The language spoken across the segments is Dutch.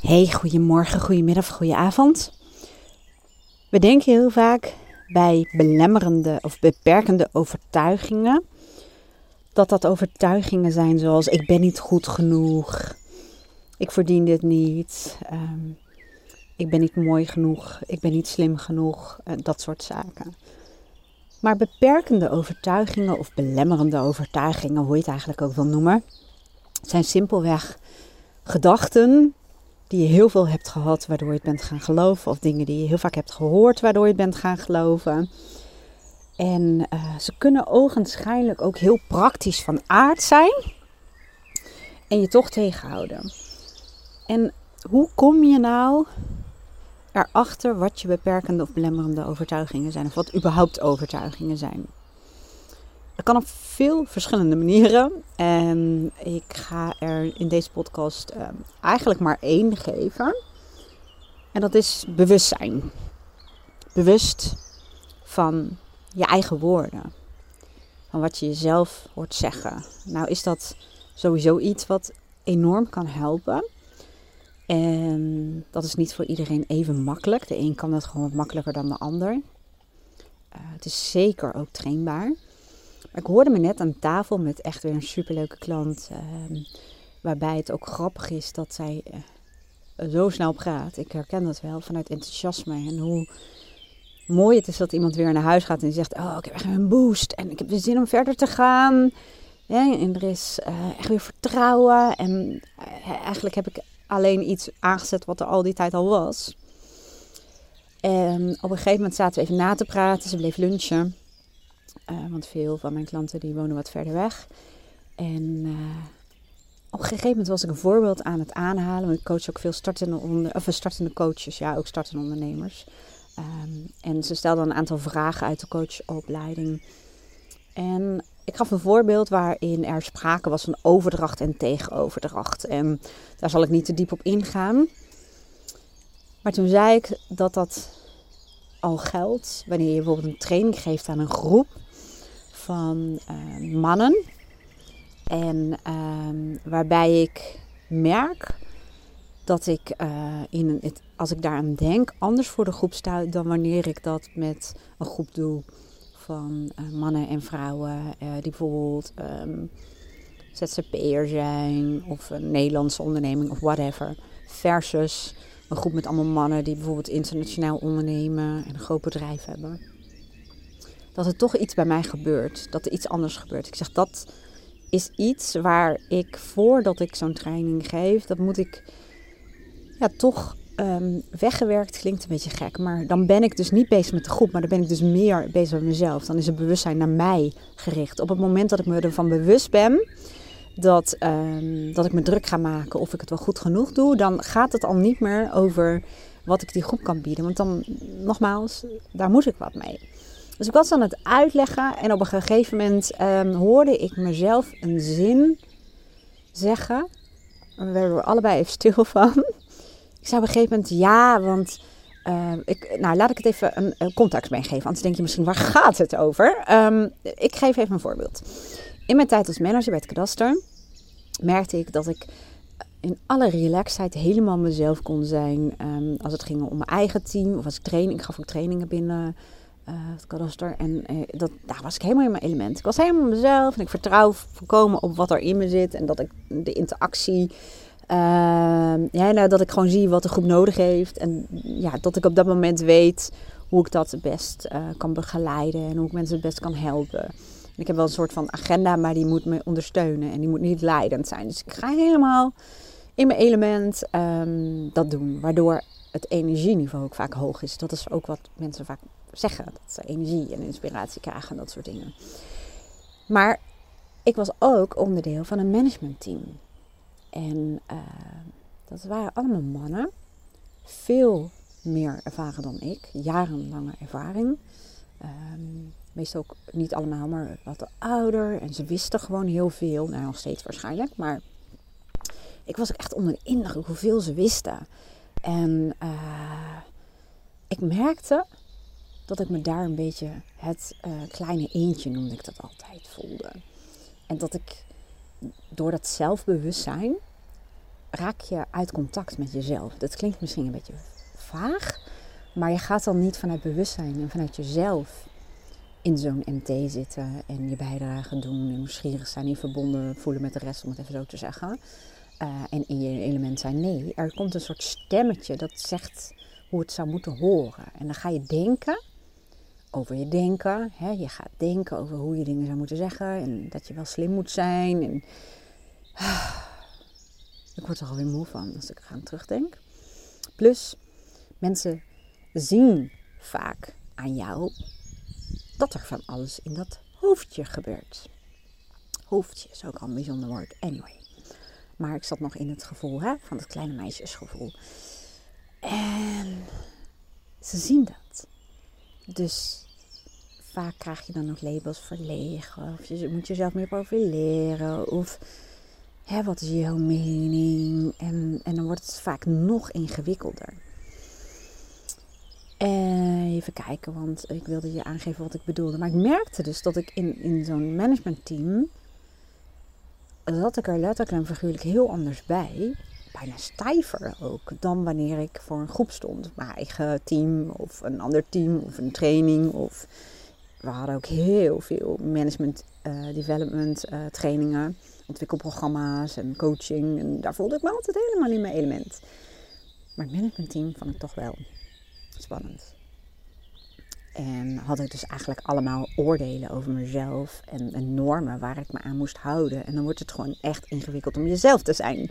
Hey, goedemorgen, goedemiddag, goedenavond. We denken heel vaak bij belemmerende of beperkende overtuigingen dat dat overtuigingen zijn zoals ik ben niet goed genoeg, ik verdien dit niet, ehm, ik ben niet mooi genoeg, ik ben niet slim genoeg, uh, dat soort zaken. Maar beperkende overtuigingen of belemmerende overtuigingen, hoe je het eigenlijk ook wil noemen, zijn simpelweg gedachten die je heel veel hebt gehad, waardoor je het bent gaan geloven. Of dingen die je heel vaak hebt gehoord, waardoor je het bent gaan geloven. En uh, ze kunnen ogenschijnlijk ook heel praktisch van aard zijn. En je toch tegenhouden. En hoe kom je nou erachter wat je beperkende of belemmerende overtuigingen zijn? Of wat überhaupt overtuigingen zijn? Dat kan op veel verschillende manieren. En ik ga er in deze podcast uh, eigenlijk maar één geven. En dat is bewustzijn. Bewust van je eigen woorden. Van wat je jezelf hoort zeggen. Nou is dat sowieso iets wat enorm kan helpen. En dat is niet voor iedereen even makkelijk. De een kan dat gewoon makkelijker dan de ander. Uh, het is zeker ook trainbaar. Ik hoorde me net aan tafel met echt weer een superleuke klant. Uh, waarbij het ook grappig is dat zij uh, zo snel praat. Ik herken dat wel vanuit enthousiasme. En hoe mooi het is dat iemand weer naar huis gaat en zegt: Oh, ik heb echt een boost. En ik heb de zin om verder te gaan. En er is uh, echt weer vertrouwen. En eigenlijk heb ik alleen iets aangezet wat er al die tijd al was. En op een gegeven moment zaten we even na te praten. Ze bleef lunchen. Uh, want veel van mijn klanten die wonen wat verder weg. En uh, op een gegeven moment was ik een voorbeeld aan het aanhalen. Want ik coach ook veel startende, onder, of startende coaches, ja, ook startende ondernemers. Um, en ze stelden een aantal vragen uit de coachopleiding. En ik gaf een voorbeeld waarin er sprake was van overdracht en tegenoverdracht. En daar zal ik niet te diep op ingaan. Maar toen zei ik dat dat al geldt wanneer je bijvoorbeeld een training geeft aan een groep van uh, mannen. En uh, waarbij ik merk dat ik uh, in het, als ik daaraan denk, anders voor de groep sta dan wanneer ik dat met een groep doe van uh, mannen en vrouwen die bijvoorbeeld um, ZZP'er zijn of een Nederlandse onderneming of whatever. Versus een groep met allemaal mannen die bijvoorbeeld internationaal ondernemen en een groot bedrijf hebben dat er toch iets bij mij gebeurt. Dat er iets anders gebeurt. Ik zeg, dat is iets waar ik voordat ik zo'n training geef, dat moet ik ja, toch um, weggewerkt. Klinkt een beetje gek, maar dan ben ik dus niet bezig met de groep, maar dan ben ik dus meer bezig met mezelf. Dan is het bewustzijn naar mij gericht. Op het moment dat ik me ervan bewust ben dat, um, dat ik me druk ga maken of ik het wel goed genoeg doe, dan gaat het al niet meer over wat ik die groep kan bieden. Want dan, nogmaals, daar moet ik wat mee. Dus ik was aan het uitleggen en op een gegeven moment um, hoorde ik mezelf een zin zeggen. En we werden er allebei even stil van. Ik zei op een gegeven moment ja, want uh, ik, nou laat ik het even een, een context meegeven. Anders denk je misschien waar gaat het over? Um, ik geef even een voorbeeld. In mijn tijd als manager bij het kadaster merkte ik dat ik in alle relaxedheid helemaal mezelf kon zijn. Als het ging om mijn eigen team of als ik training, ik gaf ook trainingen binnen uh, het kadaster. En uh, dat, daar was ik helemaal in mijn element. Ik was helemaal mezelf en ik vertrouw volkomen op wat er in me zit. En dat ik de interactie, uh, ja, nou, dat ik gewoon zie wat de groep nodig heeft. En ja, dat ik op dat moment weet hoe ik dat het best eh, kan begeleiden en hoe ik mensen het best kan helpen. En ik heb wel een soort van agenda, maar die moet me ondersteunen en die moet niet leidend zijn. Dus ik ga helemaal in mijn element um, dat doen, waardoor het energieniveau ook vaak hoog is. Dat is ook wat mensen vaak zeggen. Dat ze energie en inspiratie krijgen en dat soort dingen. Maar ik was ook onderdeel van een managementteam. En uh, dat waren allemaal mannen. Veel meer ervaren dan ik. Jarenlange ervaring. Um, meestal ook niet allemaal, maar wat ouder. En ze wisten gewoon heel veel. Nou, nog steeds waarschijnlijk. Maar ik was echt onder de indruk hoeveel ze wisten. En uh, ik merkte dat ik me daar een beetje het uh, kleine eentje, noemde ik dat altijd, voelde. En dat ik door dat zelfbewustzijn raak je uit contact met jezelf. Dat klinkt misschien een beetje vaag, maar je gaat dan niet vanuit bewustzijn en vanuit jezelf in zo'n MT zitten en je bijdrage doen en nieuwsgierig zijn en verbonden voelen met de rest, om het even zo te zeggen. Uh, en in je element zijn. Nee, er komt een soort stemmetje dat zegt hoe het zou moeten horen. En dan ga je denken over je denken. Hè? Je gaat denken over hoe je dingen zou moeten zeggen en dat je wel slim moet zijn. En, ik word er alweer moe van als ik eraan terugdenk. Plus, mensen zien vaak aan jou dat er van alles in dat hoofdje gebeurt. Hoofdje is ook al een bijzonder woord. Anyway. Maar ik zat nog in het gevoel hè, van het kleine meisjesgevoel. En ze zien dat. Dus vaak krijg je dan nog labels verlegen. Of je moet jezelf meer profileren. Of hè, wat is jouw mening? En, en dan wordt het vaak nog ingewikkelder. En even kijken, want ik wilde je aangeven wat ik bedoelde. Maar ik merkte dus dat ik in, in zo'n managementteam. zat ik er letterlijk en figuurlijk heel anders bij. Bijna stijver ook dan wanneer ik voor een groep stond. Mijn eigen team of een ander team of een training. Of we hadden ook heel veel management, uh, development uh, trainingen, ontwikkelprogramma's en coaching. En daar voelde ik me altijd helemaal in mijn element. Maar het managementteam vond ik toch wel spannend. En had ik dus eigenlijk allemaal oordelen over mezelf en, normen waar ik me aan moest houden. En dan wordt het gewoon echt ingewikkeld om jezelf te zijn.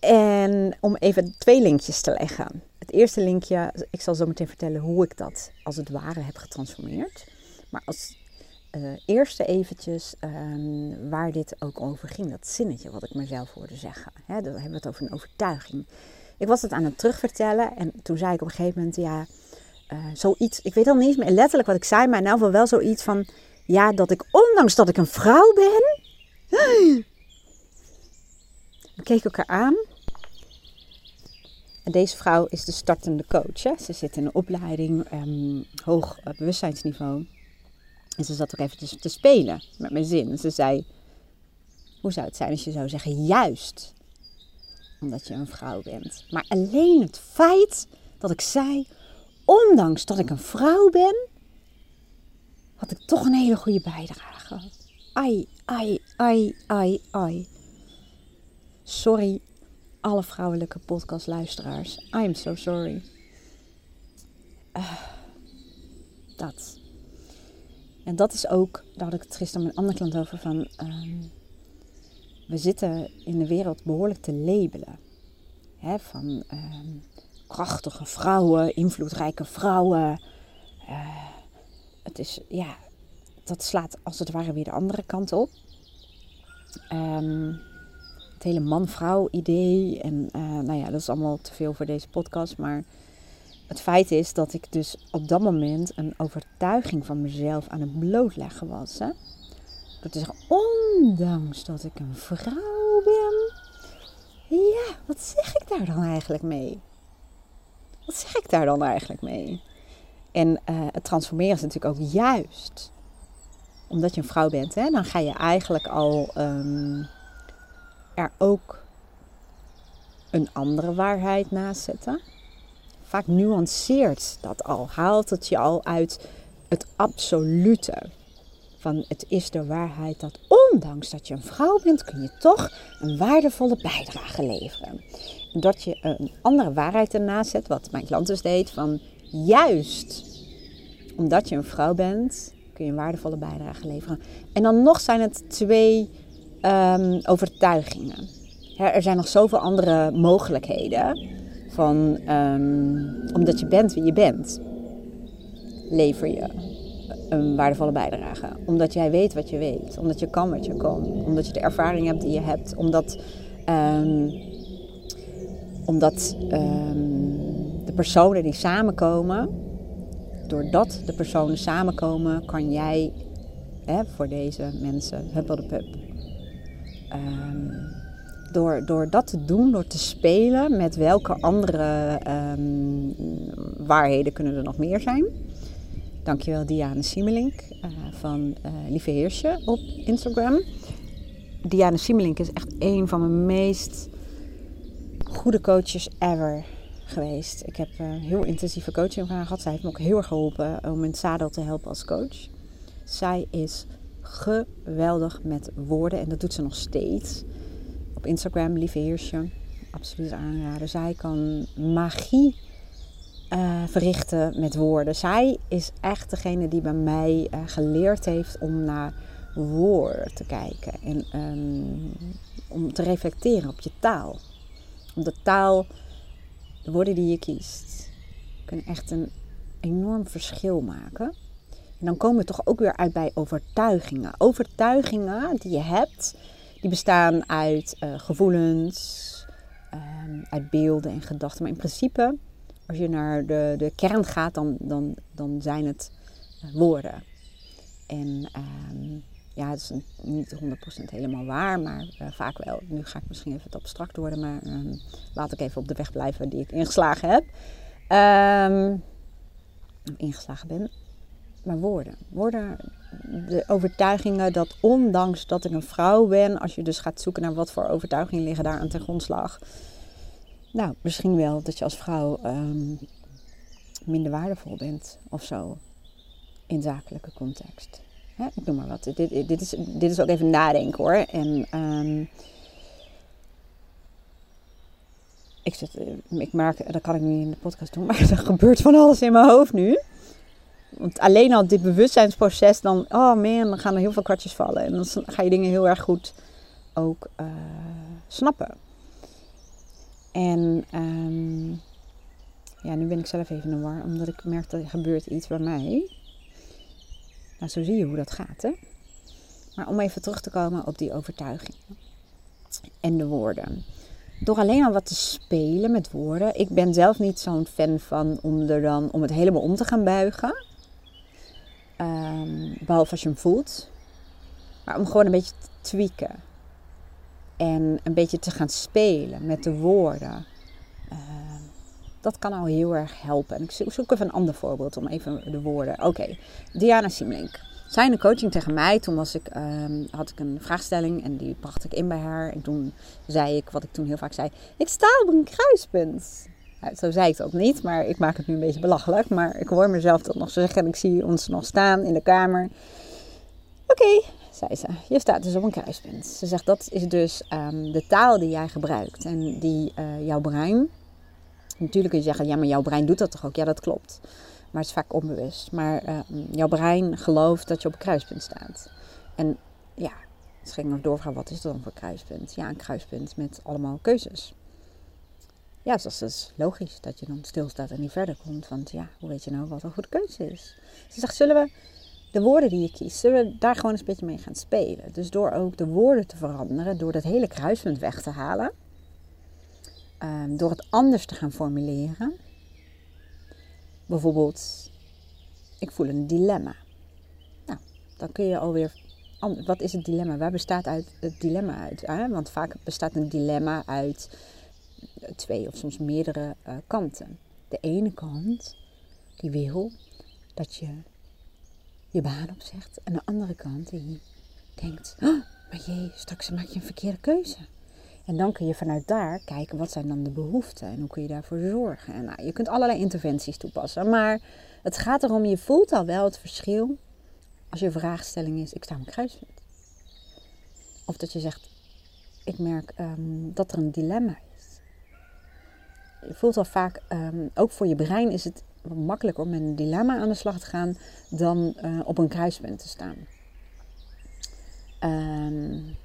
En om even twee linkjes te leggen. Het eerste linkje, ik zal zo meteen vertellen hoe ik dat als het ware heb getransformeerd. Maar als uh, eerste eventjes um, waar dit ook over ging, dat zinnetje wat ik mezelf hoorde zeggen. Hè, dan hebben we het over een overtuiging. Ik was het aan het terugvertellen en toen zei ik op een gegeven moment, ja, uh, zoiets, ik weet al niet meer letterlijk wat ik zei, maar in ieder geval wel zoiets van, ja, dat ik ondanks dat ik een vrouw ben, we keken elkaar aan. Deze vrouw is de startende coach. Hè? Ze zit in een opleiding, um, hoog bewustzijnsniveau. En ze zat ook eventjes te spelen met mijn zin. Ze zei, hoe zou het zijn als je zou zeggen, juist omdat je een vrouw bent. Maar alleen het feit dat ik zei, ondanks dat ik een vrouw ben, had ik toch een hele goede bijdrage. Ai, ai, ai, ai, ai. Sorry, alle vrouwelijke podcastluisteraars. I'm so sorry. Uh, dat. En dat is ook, daar had ik het gisteren met een andere klant over, van um, we zitten in de wereld behoorlijk te labelen. Hè, van um, krachtige vrouwen, invloedrijke vrouwen. Uh, het is, ja, dat slaat als het ware weer de andere kant op. Um, het hele man-vrouw idee. En uh, nou ja, dat is allemaal te veel voor deze podcast. Maar het feit is dat ik dus op dat moment een overtuiging van mezelf aan het blootleggen was. Hè? Door te zeggen, ondanks dat ik een vrouw ben. Ja, wat zeg ik daar dan eigenlijk mee? Wat zeg ik daar dan eigenlijk mee? En uh, het transformeren is natuurlijk ook juist omdat je een vrouw bent. Hè, dan ga je eigenlijk al um, er ook een andere waarheid naast zetten. Vaak nuanceert dat al, haalt het je al uit het absolute. Van het is de waarheid dat ondanks dat je een vrouw bent, kun je toch een waardevolle bijdrage leveren. En dat je een andere waarheid ernaast zet, wat mijn klant dus deed, van juist omdat je een vrouw bent, kun je een waardevolle bijdrage leveren. En dan nog zijn het twee um, overtuigingen. er zijn nog zoveel andere mogelijkheden. Van, um, omdat je bent wie je bent, lever je een waardevolle bijdrage. Omdat jij weet wat je weet. Omdat je kan wat je kan. Omdat je de ervaring hebt die je hebt. Omdat, um, omdat de personen die samenkomen, doordat de personen samenkomen, kan jij hè, voor deze mensen huppel de pup Um, door, door dat te doen, door te spelen met welke andere um, waarheden kunnen er nog meer zijn. Dankjewel Diane Siemelink uh, van uh, Lieve Heersje op Instagram. Diana Simmelink is echt een van mijn meest goede coaches ever geweest. Ik heb uh, heel intensieve coaching van haar gehad. Zij heeft me ook heel erg geholpen om in het zadel te helpen als coach. Zij is geweldig met woorden en dat doet ze nog steeds. Op Instagram, lieve heersje, absoluut aanraden. Zij kan magie uh, verrichten met woorden. Zij is echt degene die bij mij uh, geleerd heeft om naar woorden te kijken en um, om te reflecteren op je taal. De taal, de woorden die je kiest, kunnen echt een enorm verschil maken. En dan komen we toch ook weer uit bij overtuigingen. Overtuigingen die je hebt, die bestaan uit uh, gevoelens, um, uit beelden en gedachten. Maar in principe, als je naar de, de kern gaat, dan, dan, dan zijn het uh, woorden. En um, ja, het is niet 100% helemaal waar, maar uh, vaak wel. Nu ga ik misschien even wat abstract worden, maar um, laat ik even op de weg blijven die ik ingeslagen heb. ingeslagen ben maar woorden. Woorden, de overtuigingen dat ondanks dat ik een vrouw ben, als je dus gaat zoeken naar wat voor overtuigingen liggen daar aan ten grondslag. Nou, misschien wel dat je als vrouw um, minder waardevol bent of zo in zakelijke context. Hè? Ik noem maar wat. Dit, dit, is, dit is ook even nadenken hoor. En um, ik, zit, ik merk, dat kan ik niet in de podcast doen, maar er gebeurt van alles in mijn hoofd nu. Want alleen al dit bewustzijnsproces, dan, oh man, dan gaan er heel veel kwartjes vallen. En dan ga je dingen heel erg goed ook uh, snappen. En um, ja, nu ben ik zelf even in de omdat ik merk dat er gebeurt iets bij mij. Nou, zo zie je hoe dat gaat, hè. Maar om even terug te komen op die overtuigingen en de woorden. Door alleen al wat te spelen met woorden. Ik ben zelf niet zo'n fan van om, er dan, om het helemaal om te gaan buigen. Um, behalve als je hem voelt. Maar om gewoon een beetje te tweaken. En een beetje te gaan spelen met de woorden. Uh, dat kan al heel erg helpen. En ik zoek even een ander voorbeeld om even de woorden. Oké. Diana Simlink. Zij een coaching tegen mij. Toen was ik, um, had ik een vraagstelling en die bracht ik in bij haar. En toen zei ik, wat ik toen heel vaak zei. Ik sta op een kruispunt. Zo zei ik ook niet, maar ik maak het nu een beetje belachelijk. Maar ik hoor mezelf dat nog zeggen en ik zie ons nog staan in de kamer. Oké, zei ze, je staat dus op een kruispunt. Ze zegt dat is dus um, de taal die jij gebruikt en die uh, jouw brein. Natuurlijk kun je zeggen, ja, maar jouw brein doet dat toch ook? Ja, dat klopt. Maar het is vaak onbewust. Maar uh, jouw brein gelooft dat je op een kruispunt staat. En ja, het ging nog doorgaan, wat is dat dan voor kruispunt? Ja, een kruispunt met allemaal keuzes. Ja, dus dat is logisch dat je dan stilstaat en niet verder komt. Want ja, hoe weet je nou wat een goede keuze is? Ze zegt, zullen we de woorden die je kiest, zullen we daar gewoon eens een beetje mee gaan spelen? Dus door ook de woorden te veranderen, door dat hele kruispunt weg te halen. Um, door het anders te gaan formuleren. Bijvoorbeeld, ik voel een dilemma. Nou, dan kun je alweer. Wat is het dilemma? Waar bestaat uit het dilemma uit? Hè? Want vaak bestaat een dilemma uit twee of soms meerdere uh, kanten. De ene kant die wil dat je je baan opzegt. En de andere kant die denkt, oh, maar jee, straks maak je een verkeerde keuze. En dan kun je vanuit daar kijken wat zijn dan de behoeften en hoe kun je daarvoor zorgen. En nou, je kunt allerlei interventies toepassen. Maar het gaat erom, je voelt al wel het verschil als je vraagstelling is, ik sta een kruispunt. Of dat je zegt, ik merk um, dat er een dilemma voelt al vaak, um, ook voor je brein is het makkelijker om met een dilemma aan de slag te gaan dan uh, op een kruispunt te staan. Um,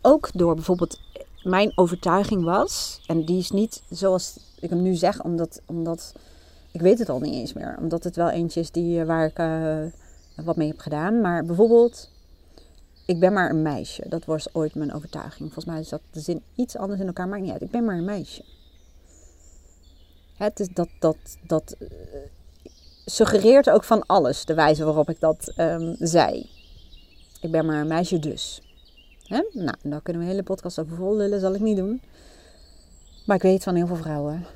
ook door bijvoorbeeld, mijn overtuiging was, en die is niet zoals ik hem nu zeg, omdat, omdat ik weet het al niet eens meer, omdat het wel eentje is die, eh, waar ik uh, wat mee heb gedaan. Maar bijvoorbeeld, ik ben maar een meisje. Dat was ooit mijn overtuiging. Volgens mij dat de zin iets anders in elkaar, maakt niet uit. Ik ben maar een meisje. Het is dat, dat, dat uh, suggereert ook van alles, de wijze waarop ik dat um, zei. Ik ben maar een meisje dus. Nou, daar kunnen we een hele podcast over vol zal ik niet doen. Maar ik weet van heel veel vrouwen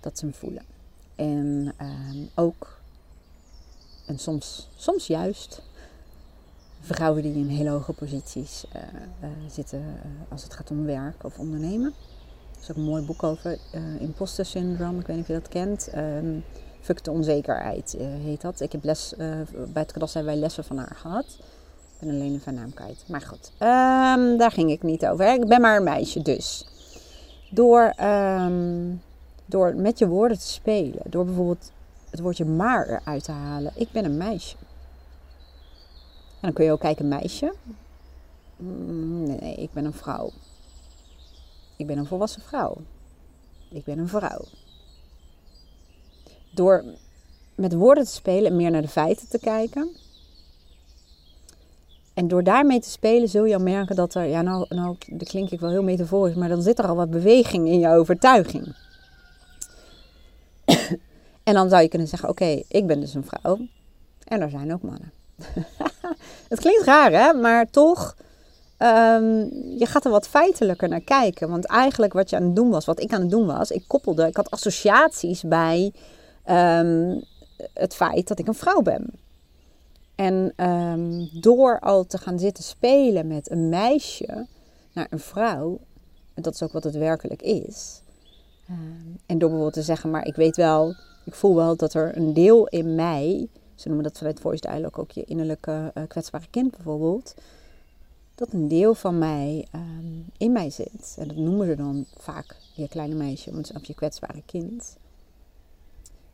dat ze hem voelen. En um, ook, en soms, soms juist, vrouwen die in hele hoge posities uh, uh, zitten als het gaat om werk of ondernemen. Is ook een mooi boek over, syndrome, ik weet niet of je dat kent. Um, Fuck de onzekerheid heet dat. Ik heb les, bij het klas hebben wij lessen van haar gehad. Ik ben alleen even naam kwijt. Maar goed, um, daar ging ik niet over. Ik ben maar een meisje dus. Door, um, door met je woorden te spelen. Door bijvoorbeeld het woordje maar eruit te halen. Ik ben een meisje. En dan kun je ook kijken, meisje. Mm, nee, ik ben een vrouw. Ik ben een volwassen vrouw. Ik ben een vrouw. Door met woorden te spelen en meer naar de feiten te kijken. En door daarmee te spelen zul je al merken dat er, ja nou, nou klink ik wel heel metaforisch, maar dan zit er al wat beweging in je overtuiging. en dan zou je kunnen zeggen, oké, ik ben dus een vrouw en er zijn ook mannen. het klinkt raar, hè? Maar toch, um, je gaat er wat feitelijker naar kijken. Want eigenlijk wat je aan het doen was, wat ik aan het doen was, ik koppelde, ik had associaties bij um, het feit dat ik een vrouw ben. En um, door al te gaan zitten spelen met een meisje naar een vrouw, en dat is ook wat het werkelijk is. en door bijvoorbeeld te zeggen, maar ik weet wel, ik voel wel dat er een deel in mij ze noemen dat vanuit Voice Dialogue ook je innerlijke uh, kwetsbare kind bijvoorbeeld. Dat een deel van mij um, in mij zit. En dat noemen ze dan vaak je kleine meisje, of je kwetsbare kind.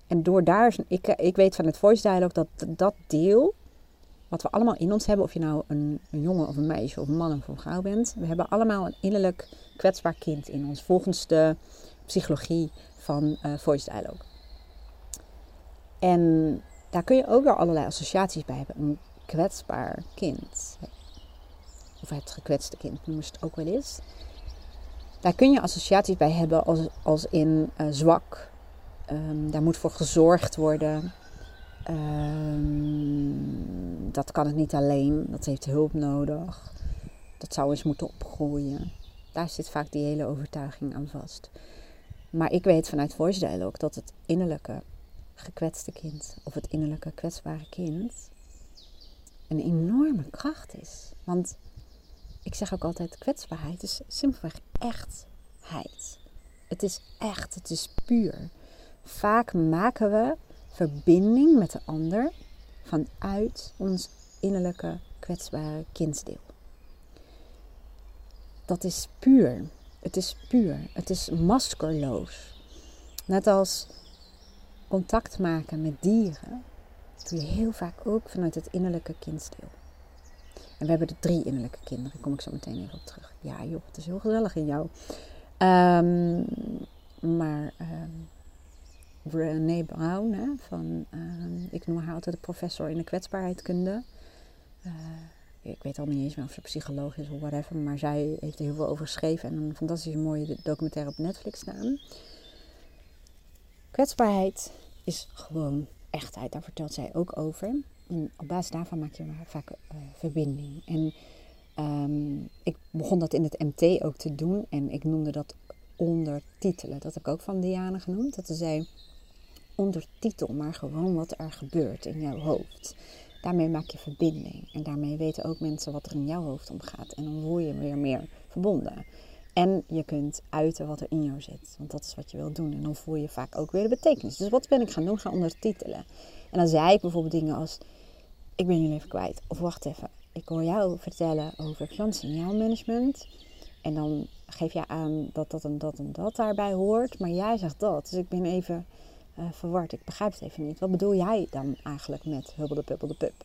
En door daar, ik, ik weet van het Voice Dialogue dat dat deel, wat we allemaal in ons hebben, of je nou een, jongen of een meisje of een man of een vrouw bent, we hebben allemaal een innerlijk kwetsbaar kind in ons, volgens de psychologie van uh, Voice Dialogue. En daar kun je ook weer allerlei associaties bij hebben. Een kwetsbaar kind. Of het gekwetste kind noemen ze het ook wel eens. Daar kun je associaties bij hebben als, als in uh, zwak. Um, daar moet voor gezorgd worden. Um, dat kan het niet alleen. Dat heeft hulp nodig. Dat zou eens moeten opgroeien. Daar zit vaak die hele overtuiging aan vast. Maar ik weet vanuit Voice Dialogue dat het innerlijke gekwetste kind of het innerlijke kwetsbare kind een enorme kracht is. Want ik zeg ook altijd: kwetsbaarheid is simpelweg echtheid. Het is echt, het is puur. Vaak maken we verbinding met de ander vanuit ons innerlijke kwetsbare kindsdeel. Dat is puur. Het is puur. Het is maskerloos. Net als contact maken met dieren, doe je heel vaak ook vanuit het innerlijke kindsdeel. En we hebben de drie innerlijke kinderen, daar kom ik zo meteen even op terug. Ja joh, het is heel gezellig in jou. Um, maar um, Brown, van, um, ik noem haar altijd de professor in de kwetsbaarheidkunde. Uh, ik weet al niet eens meer of ze psycholoog is of whatever, maar zij heeft er heel veel over geschreven en een fantastische mooie documentaire op Netflix staan. Kwetsbaarheid is gewoon echtheid. Daar vertelt zij ook over. Op basis daarvan maak je vaak uh, verbinding. En um, ik begon dat in het MT ook te doen. En ik noemde dat ondertitelen. Dat heb ik ook van Diana genoemd. Dat ze zei, ondertitel maar gewoon wat er gebeurt in jouw hoofd. Daarmee maak je verbinding. En daarmee weten ook mensen wat er in jouw hoofd omgaat. En dan voel je weer meer verbonden. En je kunt uiten wat er in jou zit. Want dat is wat je wilt doen. En dan voel je vaak ook weer de betekenis. Dus wat ben ik gaan doen? Gaan ondertitelen. En dan zei ik bijvoorbeeld dingen als... Ik ben jullie even kwijt. Of wacht even. Ik hoor jou vertellen over klantsignaalmanagement. En dan geef je aan dat dat en dat en dat daarbij hoort. Maar jij zegt dat. Dus ik ben even uh, verward. Ik begrijp het even niet. Wat bedoel jij dan eigenlijk met hubbel de pubbel de pup?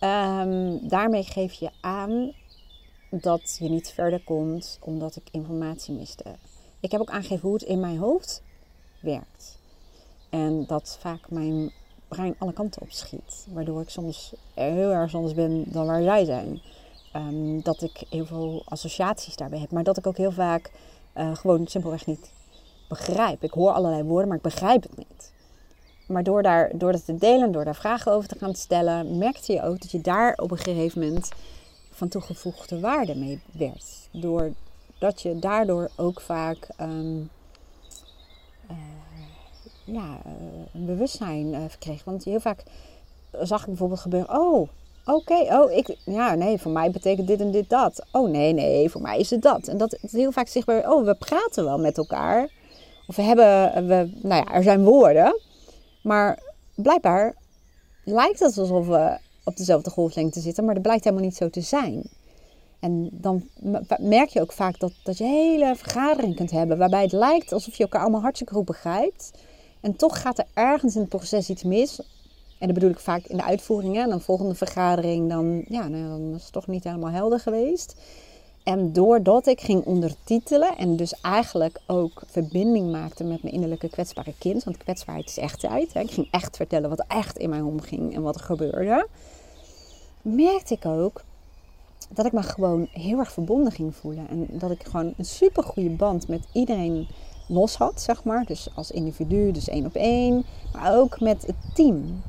Um, daarmee geef je aan dat je niet verder komt omdat ik informatie miste. Ik heb ook aangegeven hoe het in mijn hoofd werkt. En dat vaak mijn brein alle kanten op schiet. Waardoor ik soms heel erg anders ben dan waar zij zijn. Um, dat ik heel veel associaties daarbij heb. Maar dat ik ook heel vaak uh, gewoon simpelweg niet begrijp. Ik hoor allerlei woorden, maar ik begrijp het niet. Maar door, daar, door dat te delen, door daar vragen over te gaan stellen, merkte je ook dat je daar op een gegeven moment van toegevoegde waarde mee werd. Doordat je daardoor ook vaak uh, ja, een bewustzijn uh, verkreeg. Want heel vaak zag ik bijvoorbeeld gebeuren: oh, oké, oh, ik, ja, nee, voor mij betekent dit en dit dat. Oh, nee, nee, voor mij is het dat. En dat is heel vaak zichtbaar, oh, we praten wel met elkaar. Of we hebben, we, nou ja, er zijn woorden. Maar blijkbaar lijkt het alsof we op dezelfde golflengte zitten, maar dat blijkt helemaal niet zo te zijn. En dan merk je ook vaak dat, dat je hele vergadering kunt hebben waarbij het lijkt alsof je elkaar allemaal hartstikke goed begrijpt. En toch gaat er ergens in het proces iets mis. En dat bedoel ik vaak in de uitvoeringen. En dan volgende vergadering, dan, ja, nou, dan is het toch niet helemaal helder geweest. En doordat ik ging ondertitelen en dus eigenlijk ook verbinding maakte met mijn innerlijke kwetsbare kind. Want kwetsbaarheid is echtheid. Hè. Ik ging echt vertellen wat echt in mij omging en wat er gebeurde. Merkte ik ook dat ik me gewoon heel erg verbonden ging voelen. En dat ik gewoon een super goede band met iedereen los had, zeg maar. Dus als individu, dus één op één. Maar ook met het team.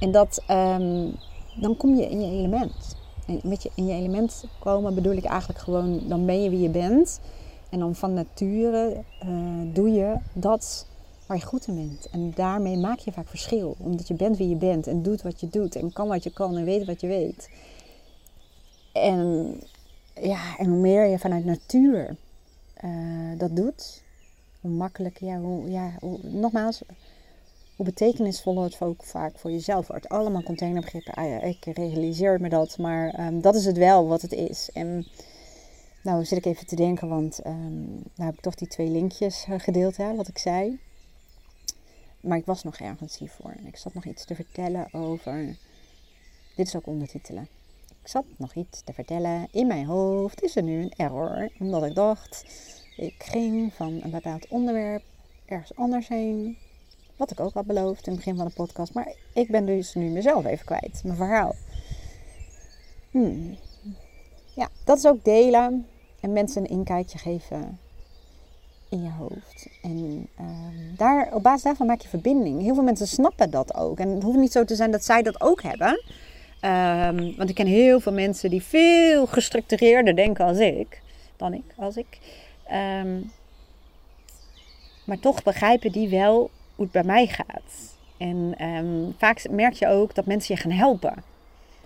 En dat, um, dan kom je in je element. En met je in je element komen bedoel ik eigenlijk gewoon, dan ben je wie je bent. En dan van nature uh, doe je dat waar je goed in bent. En daarmee maak je vaak verschil. Omdat je bent wie je bent en doet wat je doet. En kan wat je kan en weet wat je weet. En, ja, en hoe meer je vanuit natuur uh, dat doet, hoe makkelijker, ja, hoe, ja hoe, nogmaals, hoe betekenisvoller het ook vaak voor jezelf wordt. Allemaal containerbegrippen, ah ja, ik realiseer me dat, maar um, dat is het wel wat het is. En nou zit ik even te denken, want um, nou heb ik toch die twee linkjes uh, gedeeld, hè, wat ik zei. Maar ik was nog ergens hiervoor en ik zat nog iets te vertellen over. Dit is ook ondertitelen. Ik zat nog iets te vertellen. In mijn hoofd is er nu een error. Omdat ik dacht, ik ging van een bepaald onderwerp ergens anders heen. Wat ik ook had beloofd in het begin van de podcast. Maar ik ben dus nu mezelf even kwijt. Mijn verhaal. Hmm. Ja, dat is ook delen. En mensen een inkijkje geven in je hoofd. En uh, daar, op basis daarvan maak je verbinding. Heel veel mensen snappen dat ook. En het hoeft niet zo te zijn dat zij dat ook hebben. Um, want ik ken heel veel mensen die veel gestructureerder denken als ik. Dan ik, als ik. Um, maar toch begrijpen die wel hoe het bij mij gaat. En um, vaak merk je ook dat mensen je gaan helpen.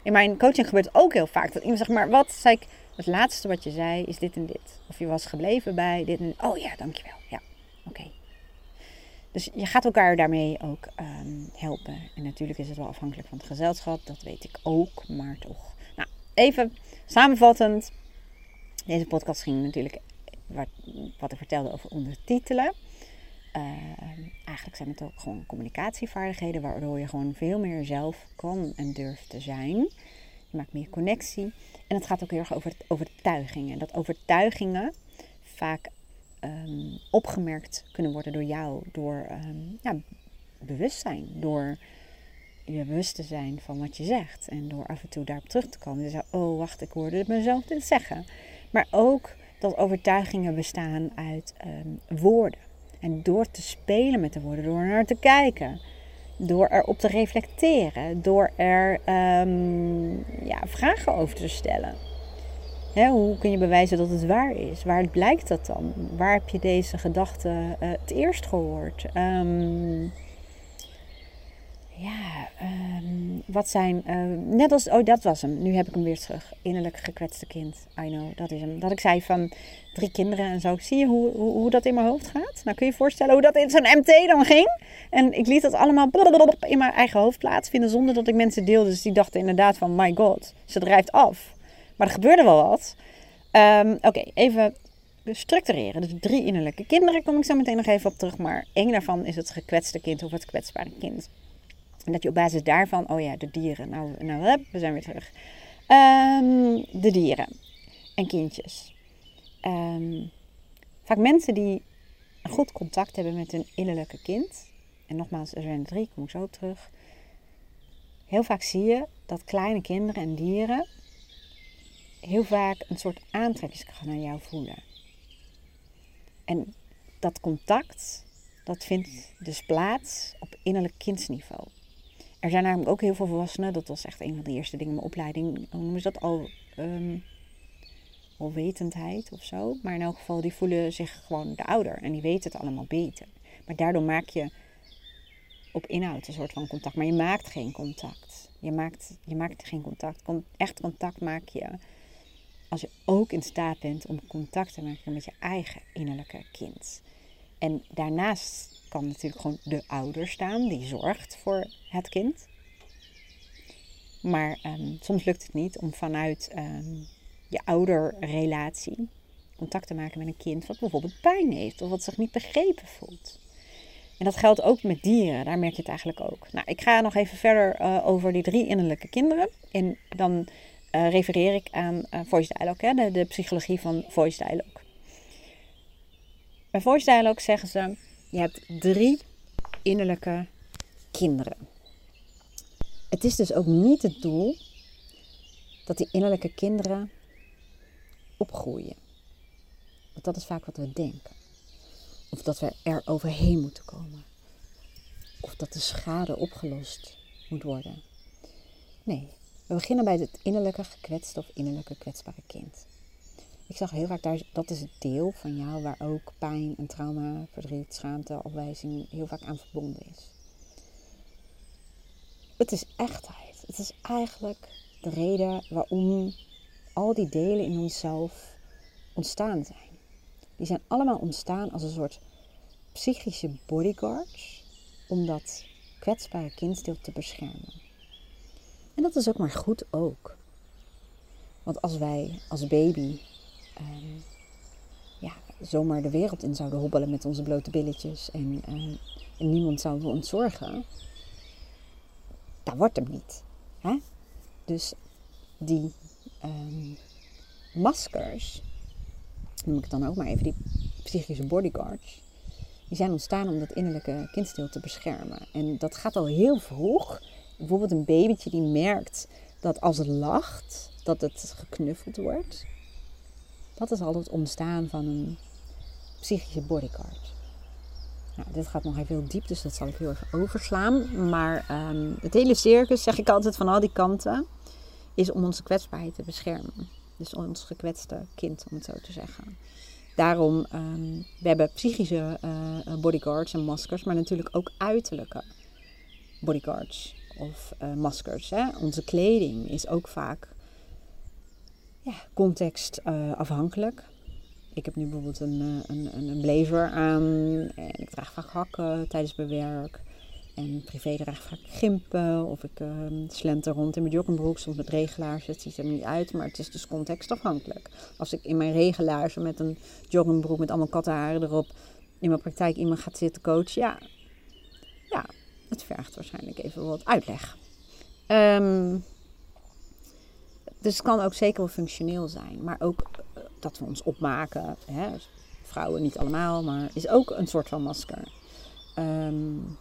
In mijn coaching gebeurt ook heel vaak. Dat iemand zegt, maar wat zei ik? Het laatste wat je zei is dit en dit. Of je was gebleven bij dit en Oh ja, dankjewel. Ja, oké. Dus je gaat elkaar daarmee ook um, helpen. En natuurlijk is het wel afhankelijk van het gezelschap, dat weet ik ook, maar toch. Nou, even samenvattend. Deze podcast ging natuurlijk wat, wat ik vertelde over ondertitelen. Uh, eigenlijk zijn het ook gewoon communicatievaardigheden, waardoor je gewoon veel meer zelf kan en durft te zijn. Je maakt meer connectie. En het gaat ook heel erg over overtuigingen. Dat overtuigingen vaak um, opgemerkt kunnen worden door jou. Door um, ja, bewustzijn. Door je bewust te zijn van wat je zegt. En door af en toe daarop terug te komen. Dus oh wacht, ik hoorde mezelf dit zeggen. Maar ook dat overtuigingen bestaan uit um, woorden. En door te spelen met de woorden, door naar te kijken, door erop te reflecteren, door er ja, vragen over te stellen hoe kun je bewijzen dat het waar is? Waar blijkt dat dan? Waar heb je deze gedachte uh, het eerst gehoord? Um, ja, um, wat zijn. Uh, net als. Oh, dat was hem. Nu heb ik hem weer terug. Innerlijk gekwetste kind. I know, dat is hem. Dat ik zei van drie kinderen en zo. Zie je hoe, hoe, hoe dat in mijn hoofd gaat? Nou kun je je voorstellen hoe dat in zo'n MT dan ging. En ik liet dat allemaal in mijn eigen hoofd plaatsvinden. Zonder dat ik mensen deelde. Dus die dachten inderdaad van: My god, ze drijft af. Maar er gebeurde wel wat. Um, Oké, even structureren. Dus drie innerlijke kinderen kom ik zo meteen nog even op terug. Maar één daarvan is het gekwetste kind of het kwetsbare kind. En dat je op basis daarvan, oh ja, de dieren. Nou, nou we zijn weer terug. Um, de dieren en kindjes. Um, vaak mensen die een goed contact hebben met hun innerlijke kind. En nogmaals, er zijn drie, kom ik zo terug. Heel vaak zie je dat kleine kinderen en dieren heel vaak een soort aantrekkingskracht naar jou voelen. En dat contact, dat vindt dus plaats op innerlijk kindsniveau. Er zijn namelijk ook heel veel volwassenen, dat was echt een van de eerste dingen in mijn opleiding, hoe noemen ze dat al? Um, alwetendheid of zo. Maar in elk geval, die voelen zich gewoon de ouder en die weten het allemaal beter. Maar daardoor maak je op inhoud een soort van contact, maar je maakt geen contact. Je maakt, je maakt geen contact. Echt contact maak je als je ook in staat bent om contact te maken met je eigen innerlijke kind. En daarnaast kan natuurlijk gewoon de ouder staan die zorgt voor het kind. Maar ehm, soms lukt het niet om vanuit um, je ouderrelatie contact te maken met een kind wat bijvoorbeeld pijn heeft of wat zich niet begrepen voelt. En dat geldt ook met dieren, daar merk je het eigenlijk ook. Nou, ik ga nog even verder uh, over die drie innerlijke kinderen. En dan uh, refereer ik aan uh, Voice Dialogue, hè, de, de, psychologie van Voice Dialogue. Bij Voice Dialogue zeggen ze, je hebt drie innerlijke kinderen. Het is dus ook niet het doel dat die innerlijke kinderen opgroeien. Want dat is vaak wat we denken. Of dat we er overheen moeten komen. Of dat de schade opgelost moet worden. Nee, we beginnen bij het innerlijke gekwetste of innerlijke kwetsbare kind. Ik zag heel vaak daar, dat is het deel van jou waar ook pijn en trauma, verdriet, schaamte, afwijzing heel vaak aan verbonden is. Het is echtheid. Het is eigenlijk de reden waarom al die delen in onszelf ontstaan zijn. Die zijn allemaal ontstaan als een soort psychische bodyguards om dat kwetsbare kindsdeel te beschermen. En dat is ook maar goed ook. Want als wij als baby um, ja, zomaar de wereld in zouden hobbelen met onze blote billetjes en, uh, en niemand zou voor ons zorgen, dat wordt hem niet. Hè? Dus die um, maskers, noem ik het dan ook maar even, die psychische bodyguards, die zijn ontstaan om dat innerlijke kindstil te beschermen. En dat gaat al heel vroeg. Bijvoorbeeld een babytje die merkt dat als het lacht, dat het geknuffeld wordt. Dat is al het ontstaan van een psychische bodyguard. Nou, dit gaat nog even heel diep, dus dat zal ik heel erg overslaan. Maar um, het hele circus, zeg ik altijd van al die kanten, is om onze kwetsbaarheid te beschermen. Dus ons gekwetste kind, om het zo te zeggen. Daarom, um, we hebben psychische uh, bodyguards en maskers, maar natuurlijk ook uiterlijke bodyguards of uh, maskers. Hè? Onze kleding is ook vaak ja, context uh, afhankelijk. Ik heb nu bijvoorbeeld een, een, een blazer aan en ik draag vaak hakken tijdens mijn werk. En privé draag ik vaak gimpen of ik uh, slenter rond in mijn joggingbroek, soms met regelaars. Het ziet er niet uit, maar het is dus contextafhankelijk. Als ik in mijn regelaars met een joggingbroek met allemaal kattenharen erop in mijn praktijk iemand gaat zitten coachen, ja, ja het vergt waarschijnlijk even wat uitleg. Um, dus het kan ook zeker wel functioneel zijn, maar ook uh, dat we ons opmaken. Hè? Vrouwen niet allemaal, maar is ook een soort van masker. Um,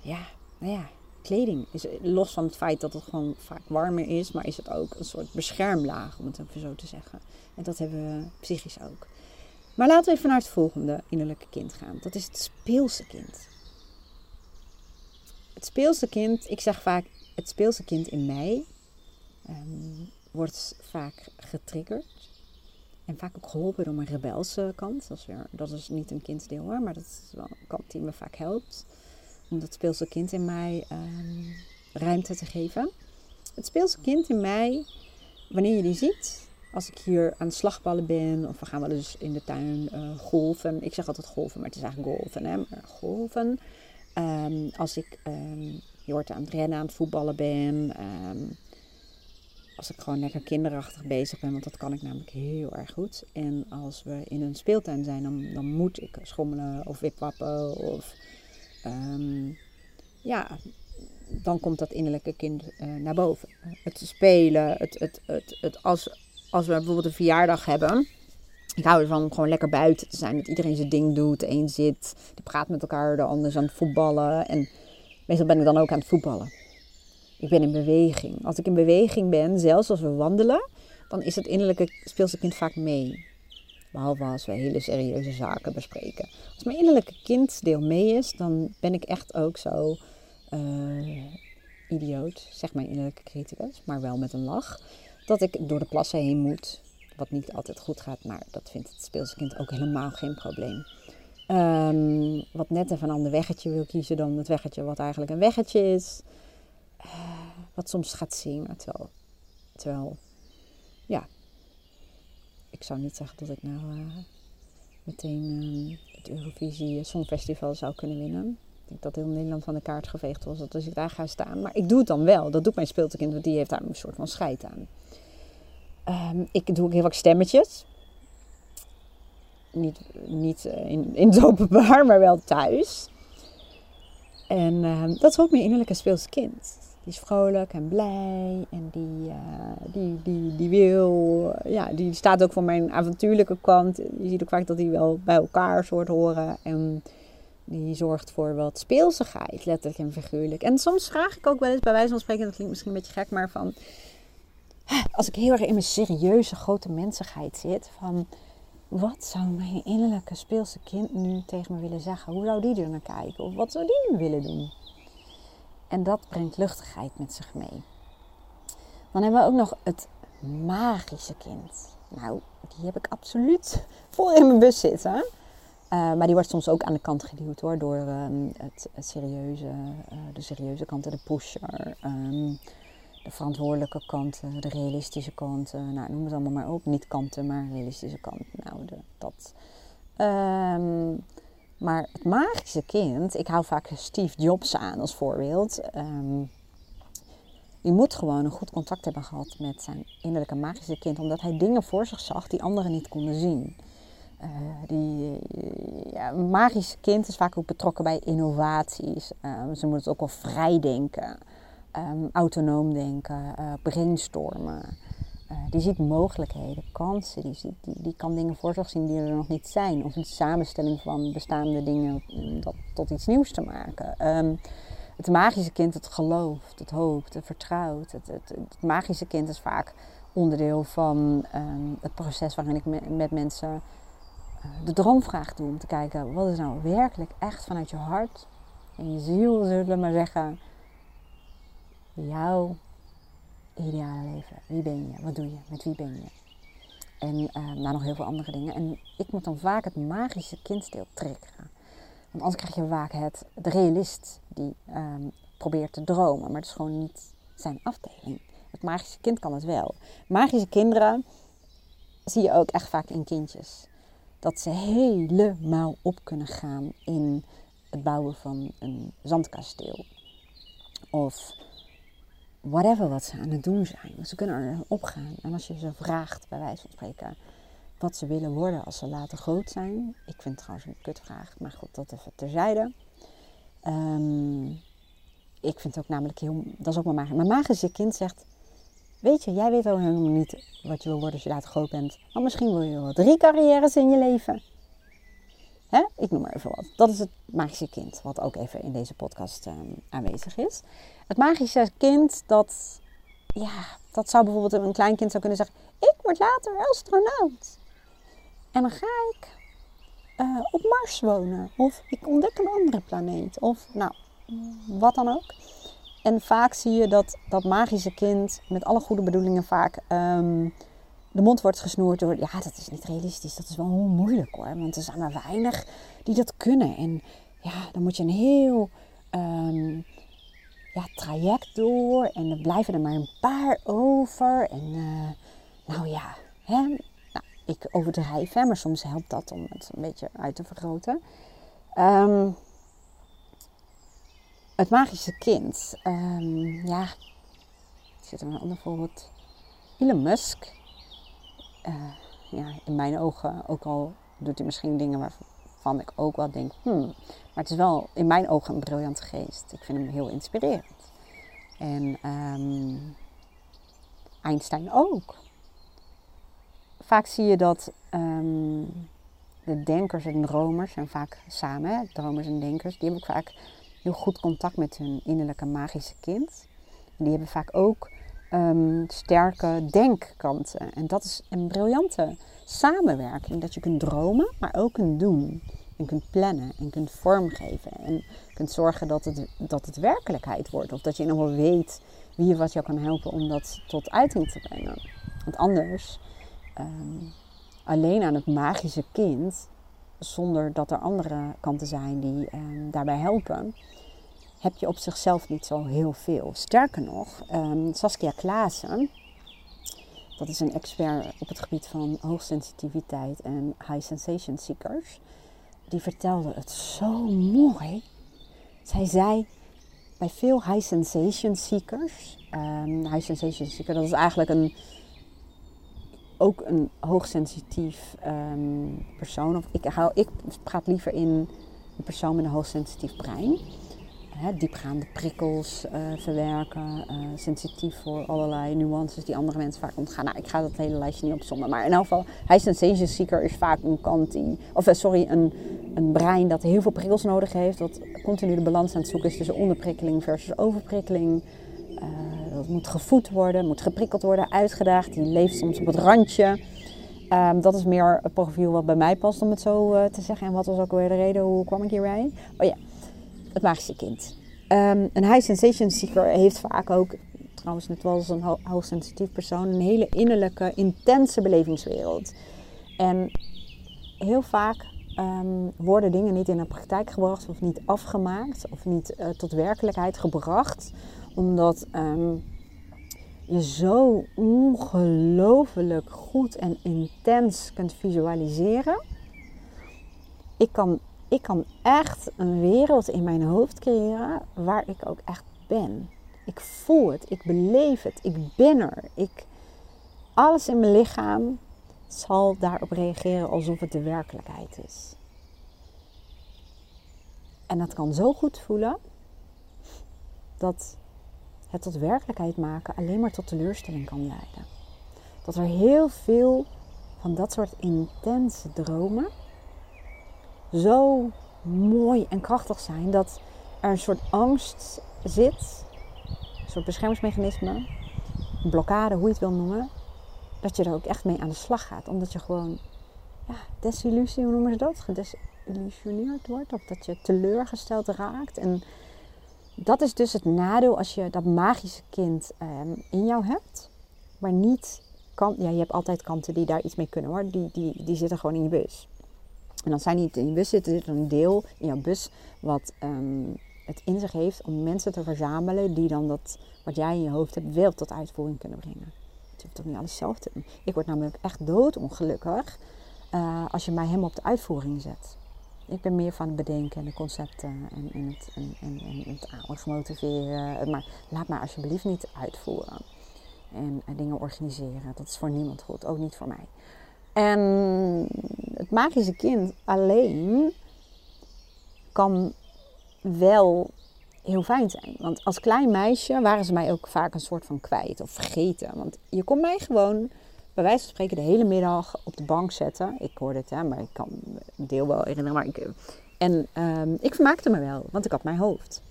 ja, nou ja, kleding is los van het feit dat het gewoon vaak warmer is, maar is het ook een soort beschermlaag, om het even zo te zeggen. En dat hebben we psychisch ook. Maar laten we even naar het volgende innerlijke kind gaan. Dat is het speelse kind. Het speelse kind, ik zeg vaak, het speelse kind in mij um, wordt vaak getriggerd. En vaak ook geholpen door mijn rebelse kant. Dat is, weer, dat is niet een kindsdeel hoor, maar dat is wel een kant die me vaak helpt om dat speelse kind in mij um, ruimte te geven. Het speelse kind in mij, wanneer je die ziet, als ik hier aan het slagballen ben, of we gaan wel eens in de tuin uh, golven. Ik zeg altijd golven, maar het is eigenlijk golven. Hè? Golven. Um, als ik, um, je hoort aan het rennen, aan het voetballen ben. Als ik gewoon lekker kinderachtig bezig ben, want dat kan ik namelijk heel erg goed. En als we in een speeltuin zijn, dan, moet ik schommelen of wipwappen of um, ja, dan komt dat innerlijke kind uh, naar boven. Het spelen, het, het, het, het, als, als we bijvoorbeeld een verjaardag hebben. Ik hou ervan om gewoon lekker buiten te zijn. Dat iedereen zijn ding doet. De een zit, die praat met elkaar. De ander is aan het voetballen. En meestal ben ik dan ook aan het voetballen. Ik ben in beweging. Als ik in beweging ben, zelfs als we wandelen, dan is het innerlijke speelse kind vaak mee. Behalve als we hele serieuze zaken bespreken. Als mijn innerlijke kinddeel mee is, dan ben ik echt ook zo uh, idioot, zeg mijn innerlijke criticus, maar wel met een lach. Dat ik door de plassen heen moet, wat niet altijd goed gaat, maar dat vindt het speelse kind ook helemaal geen probleem. Um, wat net even een ander weggetje wil kiezen dan het weggetje wat eigenlijk een weggetje is. Uh, wat soms gaat zingen. Terwijl, terwijl, ja, ik zou niet zeggen dat ik nou uh, meteen uh, het Eurovisie Songfestival zou kunnen winnen. Ik denk dat heel Nederland van de kaart geveegd was als ik daar ga staan. Maar ik doe het dan wel. Dat doet mijn speeltekind, want die heeft daar een soort van scheid aan. Um, ik doe ook heel vaak stemmetjes niet, niet eh, in, in het openbaar, maar wel thuis. En uh, dat is ook mijn innerlijke speelse kind. Die is vrolijk en blij en die, uh, die, die, die wil, ja, die staat ook voor mijn avontuurlijke kant. Je ziet ook vaak dat die wel bij elkaar soort horen. En die zorgt voor wat speelsigheid, letterlijk en figuurlijk. En soms vraag ik ook wel eens, bij wijze van spreken, dat klinkt misschien een beetje gek, maar van... Als ik heel erg in mijn serieuze grote mensigheid zit, van wat zou mijn innerlijke speelse kind nu tegen me willen zeggen? Hoe zou die er naar kijken? Of wat zou die nu willen doen? En dat brengt luchtigheid met zich mee. Dan hebben we ook nog het magische kind. Nou, die heb ik absoluut vol in mijn bus zitten. Uh, maar die wordt soms ook aan de kant geduwd hoor, door um, het, serieuze, uh, de serieuze kant, de pusher. Um, de verantwoordelijke kanten, de realistische kanten. Nou, noem het allemaal maar op. Niet kanten, maar realistische kanten. Nou, de, dat. Um, maar het magische kind, ik hou vaak Steve Jobs aan als voorbeeld. Um, die moet gewoon een goed contact hebben gehad met zijn innerlijke magische kind, omdat hij dingen voor zich zag die anderen niet konden zien. Uh, die, ja, een magische kind is vaak ook betrokken bij innovaties. Uh, ze moet het ook wel vrij denken um, autonoom denken, uh, brainstormen. Uh, die ziet mogelijkheden, kansen, die, ziet, die, die kan dingen voor zich zien die er nog niet zijn. Of een samenstelling van bestaande dingen dat, tot iets nieuws te maken. Um, het magische kind, het gelooft, het hoopt, het vertrouwt. Het, het, het magische kind is vaak onderdeel van um, het proces waarin ik me, met mensen uh, de droomvraag doe. Om te kijken, wat is nou werkelijk echt vanuit je hart en je ziel, zullen we maar zeggen jouw ideale leven. Wie ben je? Wat doe je? Met wie ben je? En uh, nou, nog heel veel andere dingen. En ik moet dan vaak het magische kinddeel trekken. Want anders krijg je vaak het, de realist die um, probeert te dromen. Maar het is gewoon niet zijn afdeling. Het magische kind kan het wel. Magische kinderen zie je ook echt vaak in kindjes. Dat ze helemaal op kunnen gaan in het bouwen van een zandkasteel. Of whatever wat ze aan het doen zijn. Ze kunnen er opgaan. En als je ze vraagt, bij wijze van spreken, wat ze willen worden als ze later groot zijn. Ik vind het trouwens een kutvraag, maar goed, dat even terzijde. Um, ik vind het ook namelijk heel, dat is ook mijn magisch. Mijn magische kind zegt, weet je, jij weet ook helemaal niet wat je wil worden als je later groot bent. Maar misschien wil je wel drie carrières in je leven. Ik noem maar even wat. Dat is het magische kind, wat ook even in deze podcast um, aanwezig is. Het magische kind, dat, ja, dat zou bijvoorbeeld een klein kind zou kunnen zeggen: Ik word later astronaut. En dan ga ik uh, op Mars wonen. Of ik ontdek een andere planeet. Of nou, wat dan ook. En vaak zie je dat dat magische kind met alle goede bedoelingen vaak um, de mond wordt gesnoerd door, ja, dat is niet realistisch. Dat is wel heel moeilijk hoor. Want er zijn maar weinig die dat kunnen. En ja, dan moet je een heel um, ja, traject door. En er blijven er maar een paar over. En uh, nou ja, hè, nou, ik overdrijf, hè, maar soms helpt dat om het een beetje uit te vergroten. Um, het magische kind. Um, ja, ik zit er een ander voorbeeld. Elon Musk uh, ja, in mijn ogen, ook al doet hij misschien dingen waarvan ik ook wel denk, hmm, maar het is wel in mijn ogen een briljante geest. Ik vind hem heel inspirerend. En um, Einstein ook. Vaak zie je dat um, de denkers en dromers zijn vaak samen, dromers en denkers, die hebben ook vaak heel goed contact met hun innerlijke magische kind. Die hebben vaak ook um, sterke denkkanten. En dat is een briljante samenwerking. Dat je kunt dromen, maar ook kunt doen. En kunt plannen en kunt vormgeven. En kunt zorgen dat het, dat het werkelijkheid wordt. Of dat je in ieder weet wie of wat jou kan helpen om dat tot uiting te brengen. Want anders, um, alleen aan het magische kind, zonder dat er andere kanten zijn die ehm, daarbij helpen, heb je op zichzelf niet zo heel veel. Sterker nog, um, Saskia Klaassen, dat is een expert op het gebied van hoogsensitiviteit en high sensation seekers, die vertelde het zo mooi. Zij zei bij veel high sensation seekers, um, high sensation seeker, dat is eigenlijk een ook een hoogsensitief um, persoon. Of ik, hou, ik praat liever in een persoon met een hoogsensitief brein. Diepgaande prikkels uh, verwerken, uh, sensitief voor allerlei nuances die andere mensen vaak ontgaan. Nou, ik ga dat hele lijstje niet opzommen, maar in elk geval, hij sensation seeker is vaak een kant die, of uh, sorry, een, een brein dat heel veel prikkels nodig heeft, dat continu de balans aan het zoeken is tussen onderprikkeling versus overprikkeling. Uh, dat moet gevoed worden, moet geprikkeld worden, uitgedaagd. Die leeft soms op het randje. Um, dat is meer het profiel wat bij mij past, om het zo te zeggen. En wat was ook weer de reden, hoe kwam ik hierbij? Oh ja, het magische kind. Um, een high sensation seeker heeft vaak ook, trouwens net wel als een ho hoogsensitief persoon, een hele innerlijke, intense belevingswereld. En heel vaak um, worden dingen niet in de praktijk gebracht of niet afgemaakt of niet uh, tot werkelijkheid gebracht omdat um, je zo ongelooflijk goed en intens kunt visualiseren. Ik kan, ik kan echt een wereld in mijn hoofd creëren waar ik ook echt ben. Ik voel het, ik beleef het, ik ben er. Ik, alles in mijn lichaam zal daarop reageren alsof het de werkelijkheid is. En dat kan zo goed voelen dat het tot werkelijkheid maken alleen maar tot teleurstelling kan leiden. Dat er heel veel van dat soort intense dromen zo mooi en krachtig zijn dat er een soort angst zit, een soort beschermingsmechanisme, blokkade, hoe je het wil noemen, dat je er ook echt mee aan de slag gaat. Omdat je gewoon, ja, desillusie, hoe noemen ze dat? Gedesillusioneerd wordt of dat je teleurgesteld raakt. En dat is dus het nadeel als je dat magische kind um, in jou hebt. Maar niet kan. Ja, je hebt altijd kanten die daar iets mee kunnen hoor. Die, die, die zitten gewoon in je bus. En als zij niet in je bus zitten, zit een deel in jouw bus wat um, het in zich heeft om mensen te verzamelen die dan dat wat jij in je hoofd hebt wel tot uitvoering kunnen brengen. Je hoeft toch niet alles zelf te doen. Ik word namelijk echt doodongelukkig uh, als je mij helemaal op de uitvoering zet. Ik ben meer van het bedenken en de concepten en, het, en, en, en het motiveren. Maar laat mij alsjeblieft niet uitvoeren. En, en dingen organiseren. Dat is voor niemand goed, ook niet voor mij. En het magische kind alleen kan wel heel fijn zijn. Want als klein meisje waren ze mij ook vaak een soort van kwijt of vergeten. Want je kon mij gewoon bij wijze van spreken de hele middag op de bank zetten. Ik hoorde het, hè, maar ik kan deel wel herinneren. Maar ik, en um, ik vermaakte me wel, want ik had mijn hoofd.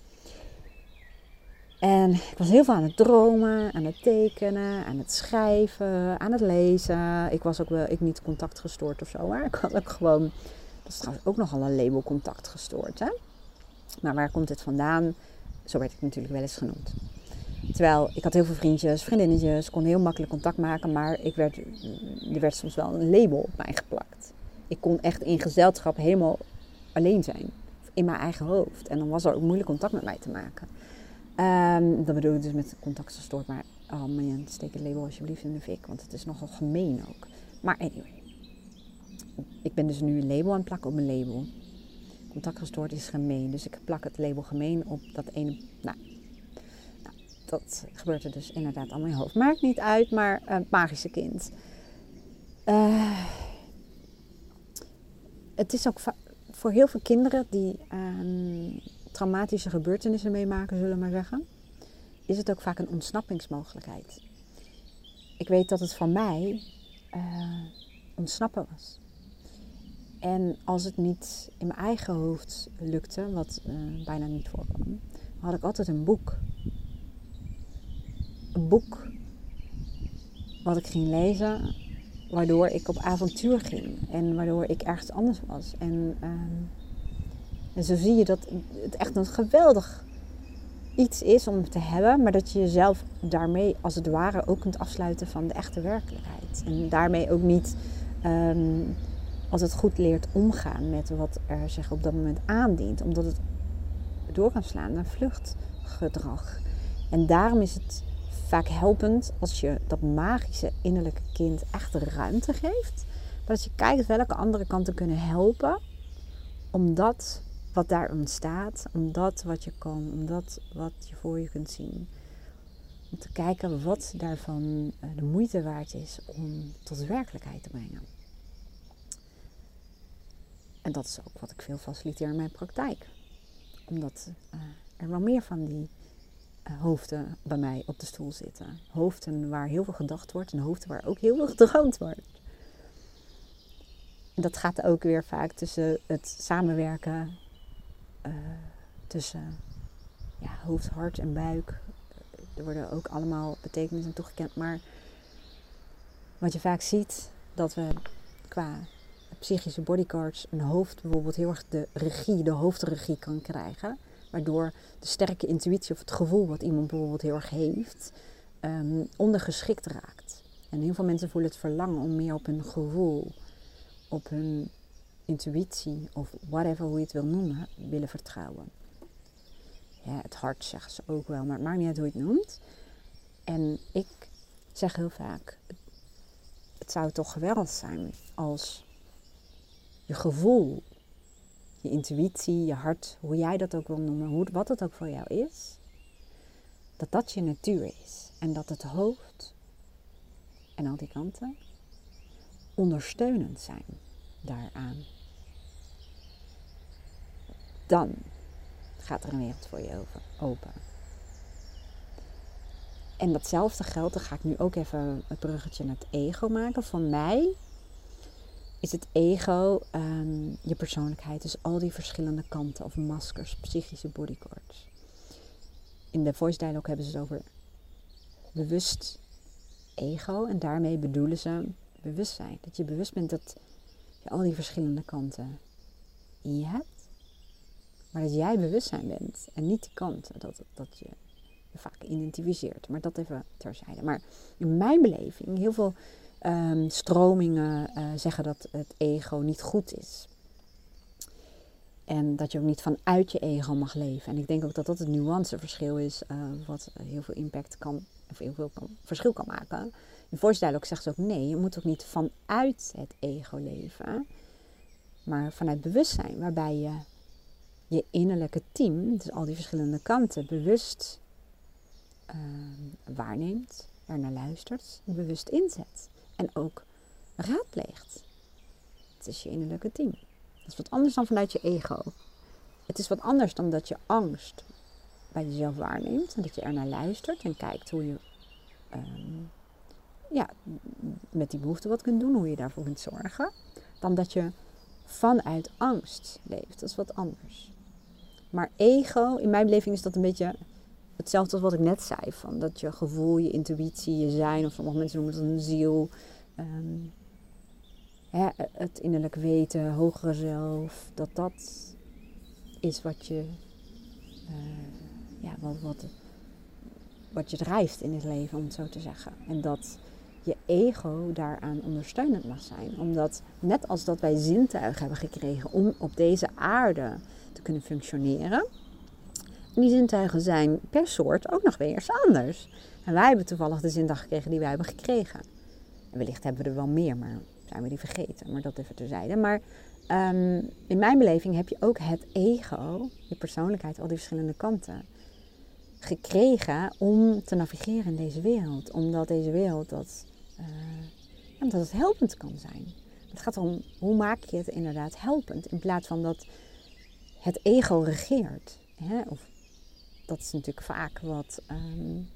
En ik was heel veel aan het dromen, aan het tekenen, aan het schrijven, aan het lezen. Ik was ook wel, ik niet contactgestoord of zo, maar ik had ook gewoon, dat is trouwens ook nogal een label contactgestoord. Hè? Maar waar komt dit vandaan? Zo werd ik natuurlijk wel eens genoemd. Terwijl ik had heel veel vriendjes, vriendinnetjes, kon heel makkelijk contact maken, maar ik werd, er werd soms wel een label op mij geplakt. Ik kon echt in gezelschap helemaal alleen zijn, in mijn eigen hoofd. En dan was er ook moeilijk contact met mij te maken. Um, dat bedoel ik dus met contact gestoord, maar oh man, steek het label alsjeblieft in de fik, want het is nogal gemeen ook. Maar anyway, ik ben dus nu een label aan het plakken op mijn label. Contact gestoord is gemeen, dus ik plak het label gemeen op dat ene. Nou, dat gebeurt er dus inderdaad in je hoofd. Maakt niet uit, maar uh, magische kind. Uh, het is ook voor heel veel kinderen die uh, traumatische gebeurtenissen meemaken, zullen we maar zeggen, is het ook vaak een ontsnappingsmogelijkheid. Ik weet dat het voor mij eh, ontsnappen was. En als het niet in mijn eigen hoofd lukte, wat bijna niet voorkwam, had ik altijd een boek een boek wat ik ging lezen, waardoor ik op avontuur ging en waardoor ik ergens anders was. En, uh, en zo zie je dat het echt een geweldig iets is om te hebben, maar dat je jezelf daarmee als het ware ook kunt afsluiten van de echte werkelijkheid. En daarmee ook niet um, als het goed leert omgaan met wat er zich op dat moment aandient. Omdat het door kan slaan naar vluchtgedrag. En daarom is het vaak helpend als je dat magische innerlijke kind echt ruimte geeft. Als je kijkt welke andere kanten kunnen helpen om dat wat daar ontstaat, om dat wat je kan, om dat wat je voor je kunt zien. Om te kijken wat daarvan eh, de moeite waard is om tot werkelijkheid te brengen. En dat is ook wat ik veel faciliteer in mijn praktijk. Omdat uh, er wel meer van die uh, hoofden bij mij op de stoel zitten. Hoofden waar heel veel gedacht wordt en hoofden waar ook heel veel gedroomd wordt. En dat gaat ook weer vaak tussen het samenwerken uh, tussen ja, hoofd, hart en buik. Er worden ook allemaal betekenissen toegekend. Maar wat je vaak ziet, dat we qua psychische bodyguards een hoofd bijvoorbeeld heel erg de regie, de hoofdregie kan krijgen. Waardoor de sterke intuïtie of het gevoel wat iemand bijvoorbeeld heel erg heeft, um, ondergeschikt raakt. En heel veel mensen voelen het verlangen om meer op hun gevoel, op hun intuïtie of whatever hoe je het wil noemen, willen vertrouwen. Ja, het hart zeggen ze ook wel, maar het maakt niet uit hoe je het noemt. En ik zeg heel vaak, het zou toch geweldig zijn als je gevoel, je intuïtie, je hart, hoe jij dat ook wil noemen, hoe, wat het ook voor jou is, dat dat je natuur is. En dat het hoofd en al die kanten ondersteunend zijn daaraan. Dan gaat er een wereld voor je open. En datzelfde geldt, dan ga ik nu ook even het bruggetje naar het ego maken. Voor mij is het ego um, je persoonlijkheid. Dus al die verschillende kanten of maskers, psychische bodyguards. In de voice dialogue hebben ze het over bewust ego. En daarmee bedoelen ze bewustzijn. Dat je bewust bent dat je al die verschillende kanten in je hebt. Maar dat jij bewustzijn bent en niet die kanten. Dat, dat je je vaak identificeert. Maar dat even terzijde. Maar in mijn beleving, heel veel um, stromingen uh, zeggen dat het ego niet goed is. En dat je ook niet vanuit je ego mag leven. En ik denk ook dat dat het nuanceverschil is, uh, wat heel veel impact kan, of heel veel verschil kan maken. In Voice zegt ze ook nee, je moet ook niet vanuit het ego leven, maar vanuit bewustzijn, waarbij je je innerlijke team, dus al die verschillende kanten, bewust uh, waarneemt, er naar luistert, bewust inzet en ook raadpleegt. Het is je innerlijke team. Dat is wat anders dan vanuit je ego. Het is wat anders dan dat je angst bij jezelf waarneemt en dat je er naar luistert en kijkt hoe je um, ja, met die behoefte wat kunt doen, hoe je daarvoor kunt zorgen, dan dat je vanuit angst leeft. Dat is wat anders. Maar ego, in mijn beleving is dat een beetje hetzelfde als wat ik net zei. Van dat je gevoel, je intuïtie, je zijn, of sommige mensen noemen het een ziel. Um, hè, het innerlijk weten, hogere zelf. Dat dat is wat je, uh, ja, wat, wat, wat je drijft in het leven, om het zo te zeggen. En dat je ego daaraan ondersteunend mag zijn. Omdat net als dat wij zintuigen hebben gekregen om op deze aarde te kunnen functioneren. En die zintuigen zijn per soort ook nog weer eens anders. En wij hebben toevallig de zintuigen gekregen die wij hebben gekregen. En wellicht hebben we er wel meer, maar zijn we die vergeten. Maar dat even terzijde. Maar um, in mijn beleving heb je ook het ego, je persoonlijkheid, al die verschillende kanten gekregen om te navigeren in deze wereld. Omdat deze wereld dat uh, dat het helpend kan zijn. Het gaat om hoe maak je het inderdaad helpend in plaats van dat het ego regeert. Hè? Of dat is natuurlijk vaak wat, um,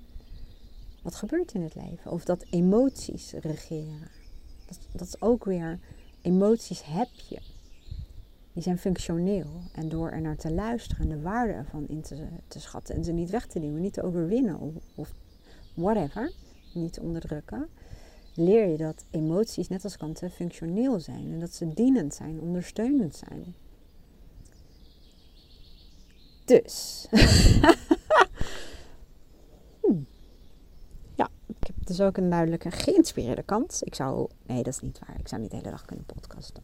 wat gebeurt in het leven. Of dat emoties regeren. Dat, dat is ook weer, emoties heb je. Die zijn functioneel. En door er naar te luisteren en de waarde ervan in te, te schatten en ze niet weg te nemen, niet te overwinnen of, of whatever, niet onderdrukken, leer je dat emoties, net als kanten, functioneel zijn. En dat ze dienend zijn, ondersteunend zijn. Dus. hmm. Ja, ik heb dus ook een duidelijke geïnspireerde kant. Ik zou. Nee, dat is niet waar. Ik zou niet de hele dag kunnen podcasten.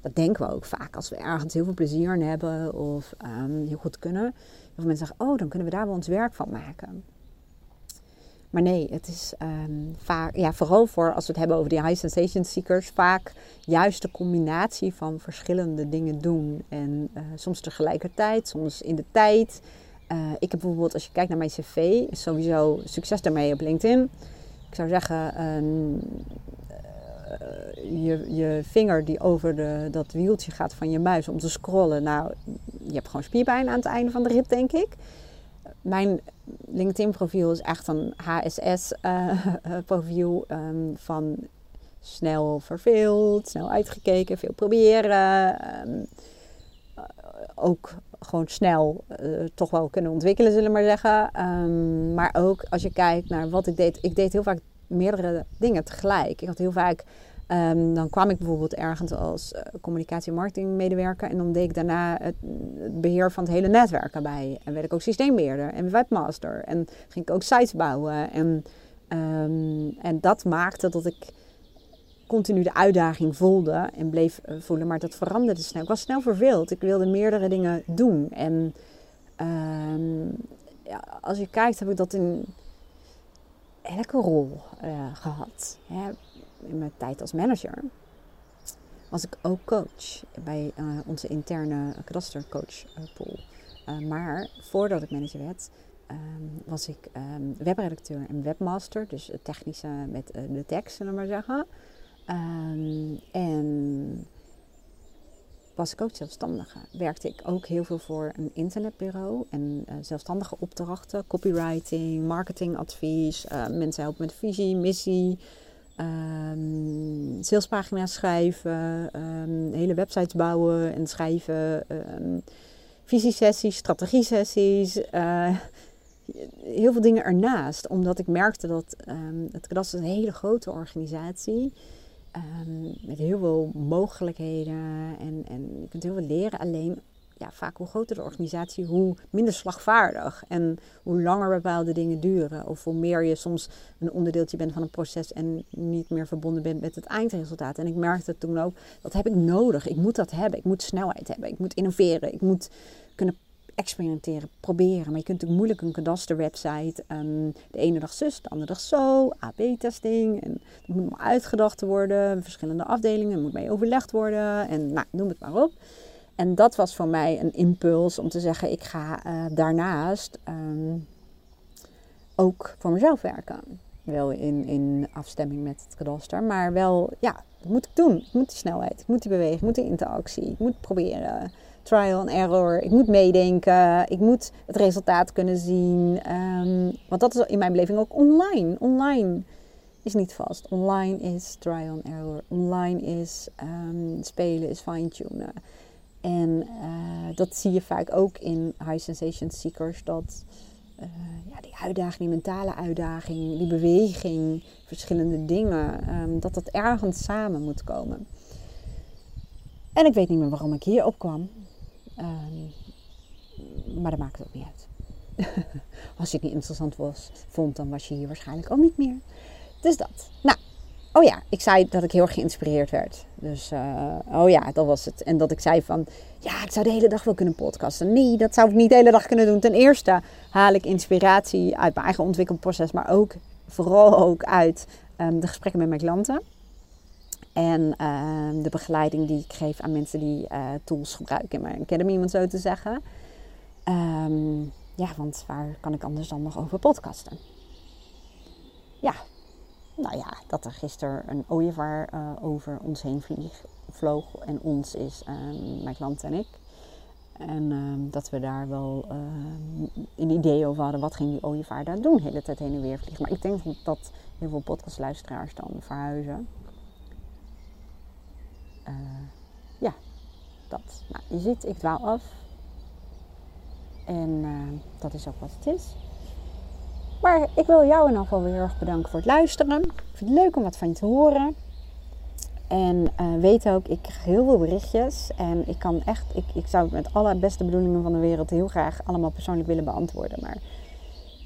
Dat denken we ook vaak als we ergens heel veel plezier in hebben of um, heel goed kunnen. Heel veel mensen zeggen, oh, dan kunnen we daar wel ons werk van maken. Maar nee, het is um, vaak, ja, vooral voor als we het hebben over die high sensation seekers, vaak juist de combinatie van verschillende dingen doen. En uh, soms tegelijkertijd, soms in de tijd. Uh, ik heb bijvoorbeeld, als je kijkt naar mijn cv, sowieso succes daarmee op LinkedIn. Ik zou zeggen, um, uh, je, je vinger die over de, dat wieltje gaat van je muis om te scrollen. Nou, je hebt gewoon spierpijn aan het einde van de rit, denk ik mijn LinkedIn-profiel is echt een HSS-profiel uh, um, van snel verveeld, snel uitgekeken, veel proberen. Um, ook gewoon snel uh, toch wel kunnen ontwikkelen, zullen we maar zeggen. Um, maar ook als je kijkt naar wat ik deed. Ik deed heel vaak meerdere dingen tegelijk. Ik had heel vaak Um, dan kwam ik bijvoorbeeld ergens als uh, communicatie- en marketingmedewerker en dan deed ik daarna het, beheer van het hele netwerk erbij. En werd ik ook systeembeheerder en webmaster en ging ik ook sites bouwen. En, um, en dat maakte dat ik continu de uitdaging voelde en bleef uh, voelen, maar dat veranderde snel. Ik was snel verveeld. Ik wilde meerdere dingen doen. En um, ja, als je kijkt, heb ik dat in elke rol uh, gehad. In mijn tijd als manager was ik ook coach bij uh, onze interne kadastercoachpool. Uh, uh, maar voordat ik manager werd, um, was ik um, webredacteur en webmaster. Dus het technische met de tekst, zullen we maar zeggen. Um, en was ik ook zelfstandige. Werkte ik ook heel veel voor een internetbureau en zelfstandige opdrachten, copywriting, marketingadvies, mensen helpen met visie, missie, um, salespagina's schrijven, um, hele websites bouwen en schrijven, um, visiesessies, strategiesessies. Uh, heel veel dingen ernaast, omdat ik merkte dat het is een hele grote organisatie met heel veel mogelijkheden en, en je kunt heel veel leren. Alleen ja, vaak hoe groter de organisatie, hoe minder slagvaardig. En hoe langer bepaalde dingen duren. Of hoe meer je soms een onderdeeltje bent van een proces en niet meer verbonden bent met het eindresultaat. En ik merkte toen ook, dat heb ik nodig. Ik moet dat hebben. Ik moet snelheid hebben. Ik moet innoveren. Ik moet kunnen experimenteren, proberen. Maar je kunt natuurlijk moeilijk een kadasterwebsite um, de ene dag zus, de andere dag zo, AB-testing. En dat moet nog uitgedacht worden, verschillende afdelingen, moet mee overlegd worden en nou, noem het maar op. En dat was voor mij een impuls om te zeggen: ik ga uh, daarnaast um, ook voor mezelf werken. Wel in, in afstemming met het kadaster, maar wel, ja, dat moet ik doen. Ik moet die snelheid, ik moet die beweging, ik moet die interactie, ik moet proberen. Trial and error, ik moet meedenken, ik moet het resultaat kunnen zien. Um, want dat is in mijn beleving ook online. Online is niet vast. Online is trial and error. Online is um, spelen, is fine-tunen. En uh, dat zie je vaak ook in high sensation seekers. Dat uh, ja, die uitdaging, die mentale uitdaging, die beweging, verschillende dingen, um, dat dat ergens samen moet komen. En ik weet niet meer waarom ik hier opkwam. Um, maar dat maakt ook niet uit. Als je het niet interessant was, vond, dan was je hier waarschijnlijk ook niet meer. Dus dat. Nou, Oh ja, ik zei dat ik heel erg geïnspireerd werd. Dus, uh, oh ja, dat was het. En dat ik zei van, ja, ik zou de hele dag wel kunnen podcasten. Nee, dat zou ik niet de hele dag kunnen doen. Ten eerste haal ik inspiratie uit mijn eigen ontwikkelproces, maar ook, vooral ook uit um, de gesprekken met mijn klanten. En um, de begeleiding die ik geef aan mensen die uh, tools gebruiken in mijn academy, om zo te zeggen. Um, ja, want waar kan ik anders dan nog over podcasten? Ja, nou ja, dat er gisteren een ooievaar uh, over ons heen vlieg, vloog. En ons is uh, mijn klant en ik. En uh, dat we daar wel een idee over hadden. Wat ging die ooievaar daar doen? De hele tijd heen en weer vliegen. Maar ik denk dat heel veel podcastluisteraars dan verhuizen. ja, dat. Nou, je ziet, ik dwaal af. En dat is ook wat het is. Maar ik wil jou in ieder geval weer heel erg bedanken voor het luisteren. Ik vind het leuk om wat van je te horen. En uh, weet ook, ik krijg heel veel berichtjes. En ik kan echt, ik, ik zou het met alle beste bedoelingen van de wereld heel graag allemaal persoonlijk willen beantwoorden. Maar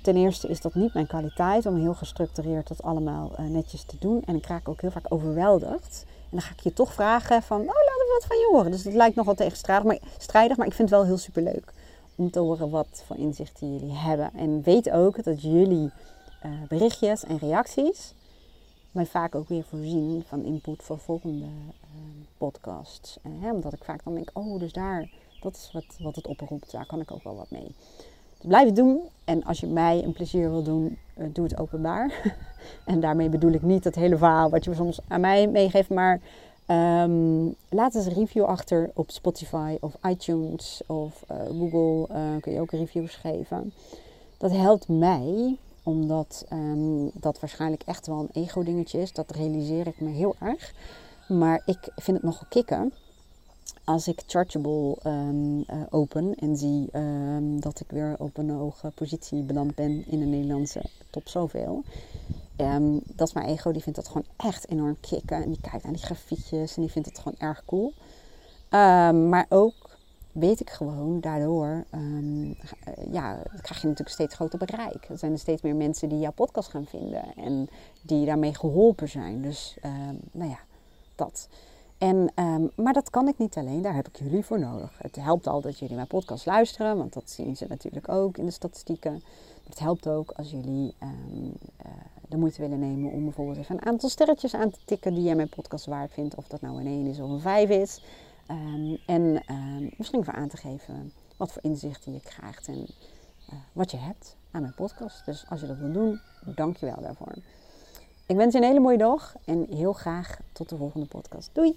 ten eerste is dat niet mijn kwaliteit om heel gestructureerd dat allemaal uh, netjes te doen. En ik raak ook heel vaak overweldigd. En dan ga ik je toch vragen van, oh, laat we wat van je horen. Dus het lijkt nogal tegenstrijdig, maar, strijdig, maar ik vind het wel heel superleuk om te horen wat voor inzichten jullie hebben. En weet ook dat jullie uh, berichtjes en reacties mij vaak ook weer voorzien van input voor volgende uh, podcasts. En, hè, omdat ik vaak dan denk, oh, dus daar, dat is wat, wat het oproept. Daar kan ik ook wel wat mee. Blijf het doen. En als je mij een plezier wil doen, uh, doe het openbaar. en daarmee bedoel ik niet het hele verhaal wat je soms aan mij meegeeft, maar Um, laat eens een review achter op Spotify of iTunes of uh, Google. Uh, kun je ook reviews geven. Dat helpt mij, omdat um, dat waarschijnlijk echt wel een ego-dingetje is. Dat realiseer ik me heel erg. Maar ik vind het nogal kicken als ik Chargeable um, uh, open en zie dat ik weer op een hoge positie beland ben in de Nederlandse top zoveel. Um, dat is mijn ego, die vindt dat gewoon echt enorm kicken. En die kijkt naar die grafietjes en die vindt het gewoon erg cool. Um, maar ook weet ik gewoon daardoor, um, ja, krijg je natuurlijk steeds groter bereik. Er zijn er steeds meer mensen die jouw podcast gaan vinden en die daarmee geholpen zijn. Dus, nou ja, dat. En, maar dat kan ik niet alleen, daar heb ik jullie voor nodig. Het helpt al dat jullie mijn podcast luisteren, want dat zien ze natuurlijk ook in de statistieken. Het helpt ook als jullie uh, de moeite willen nemen om bijvoorbeeld even een aantal sterretjes aan te tikken die jij mijn podcast waard vindt. Of dat nou een 1 is of een 5 is. Um, en um, misschien even aan te geven wat voor inzichten je krijgt en uh, wat je hebt aan mijn podcast. Dus als je dat wil doen, dank je wel daarvoor. Ik wens je een hele mooie dag en heel graag tot de volgende podcast. Doei!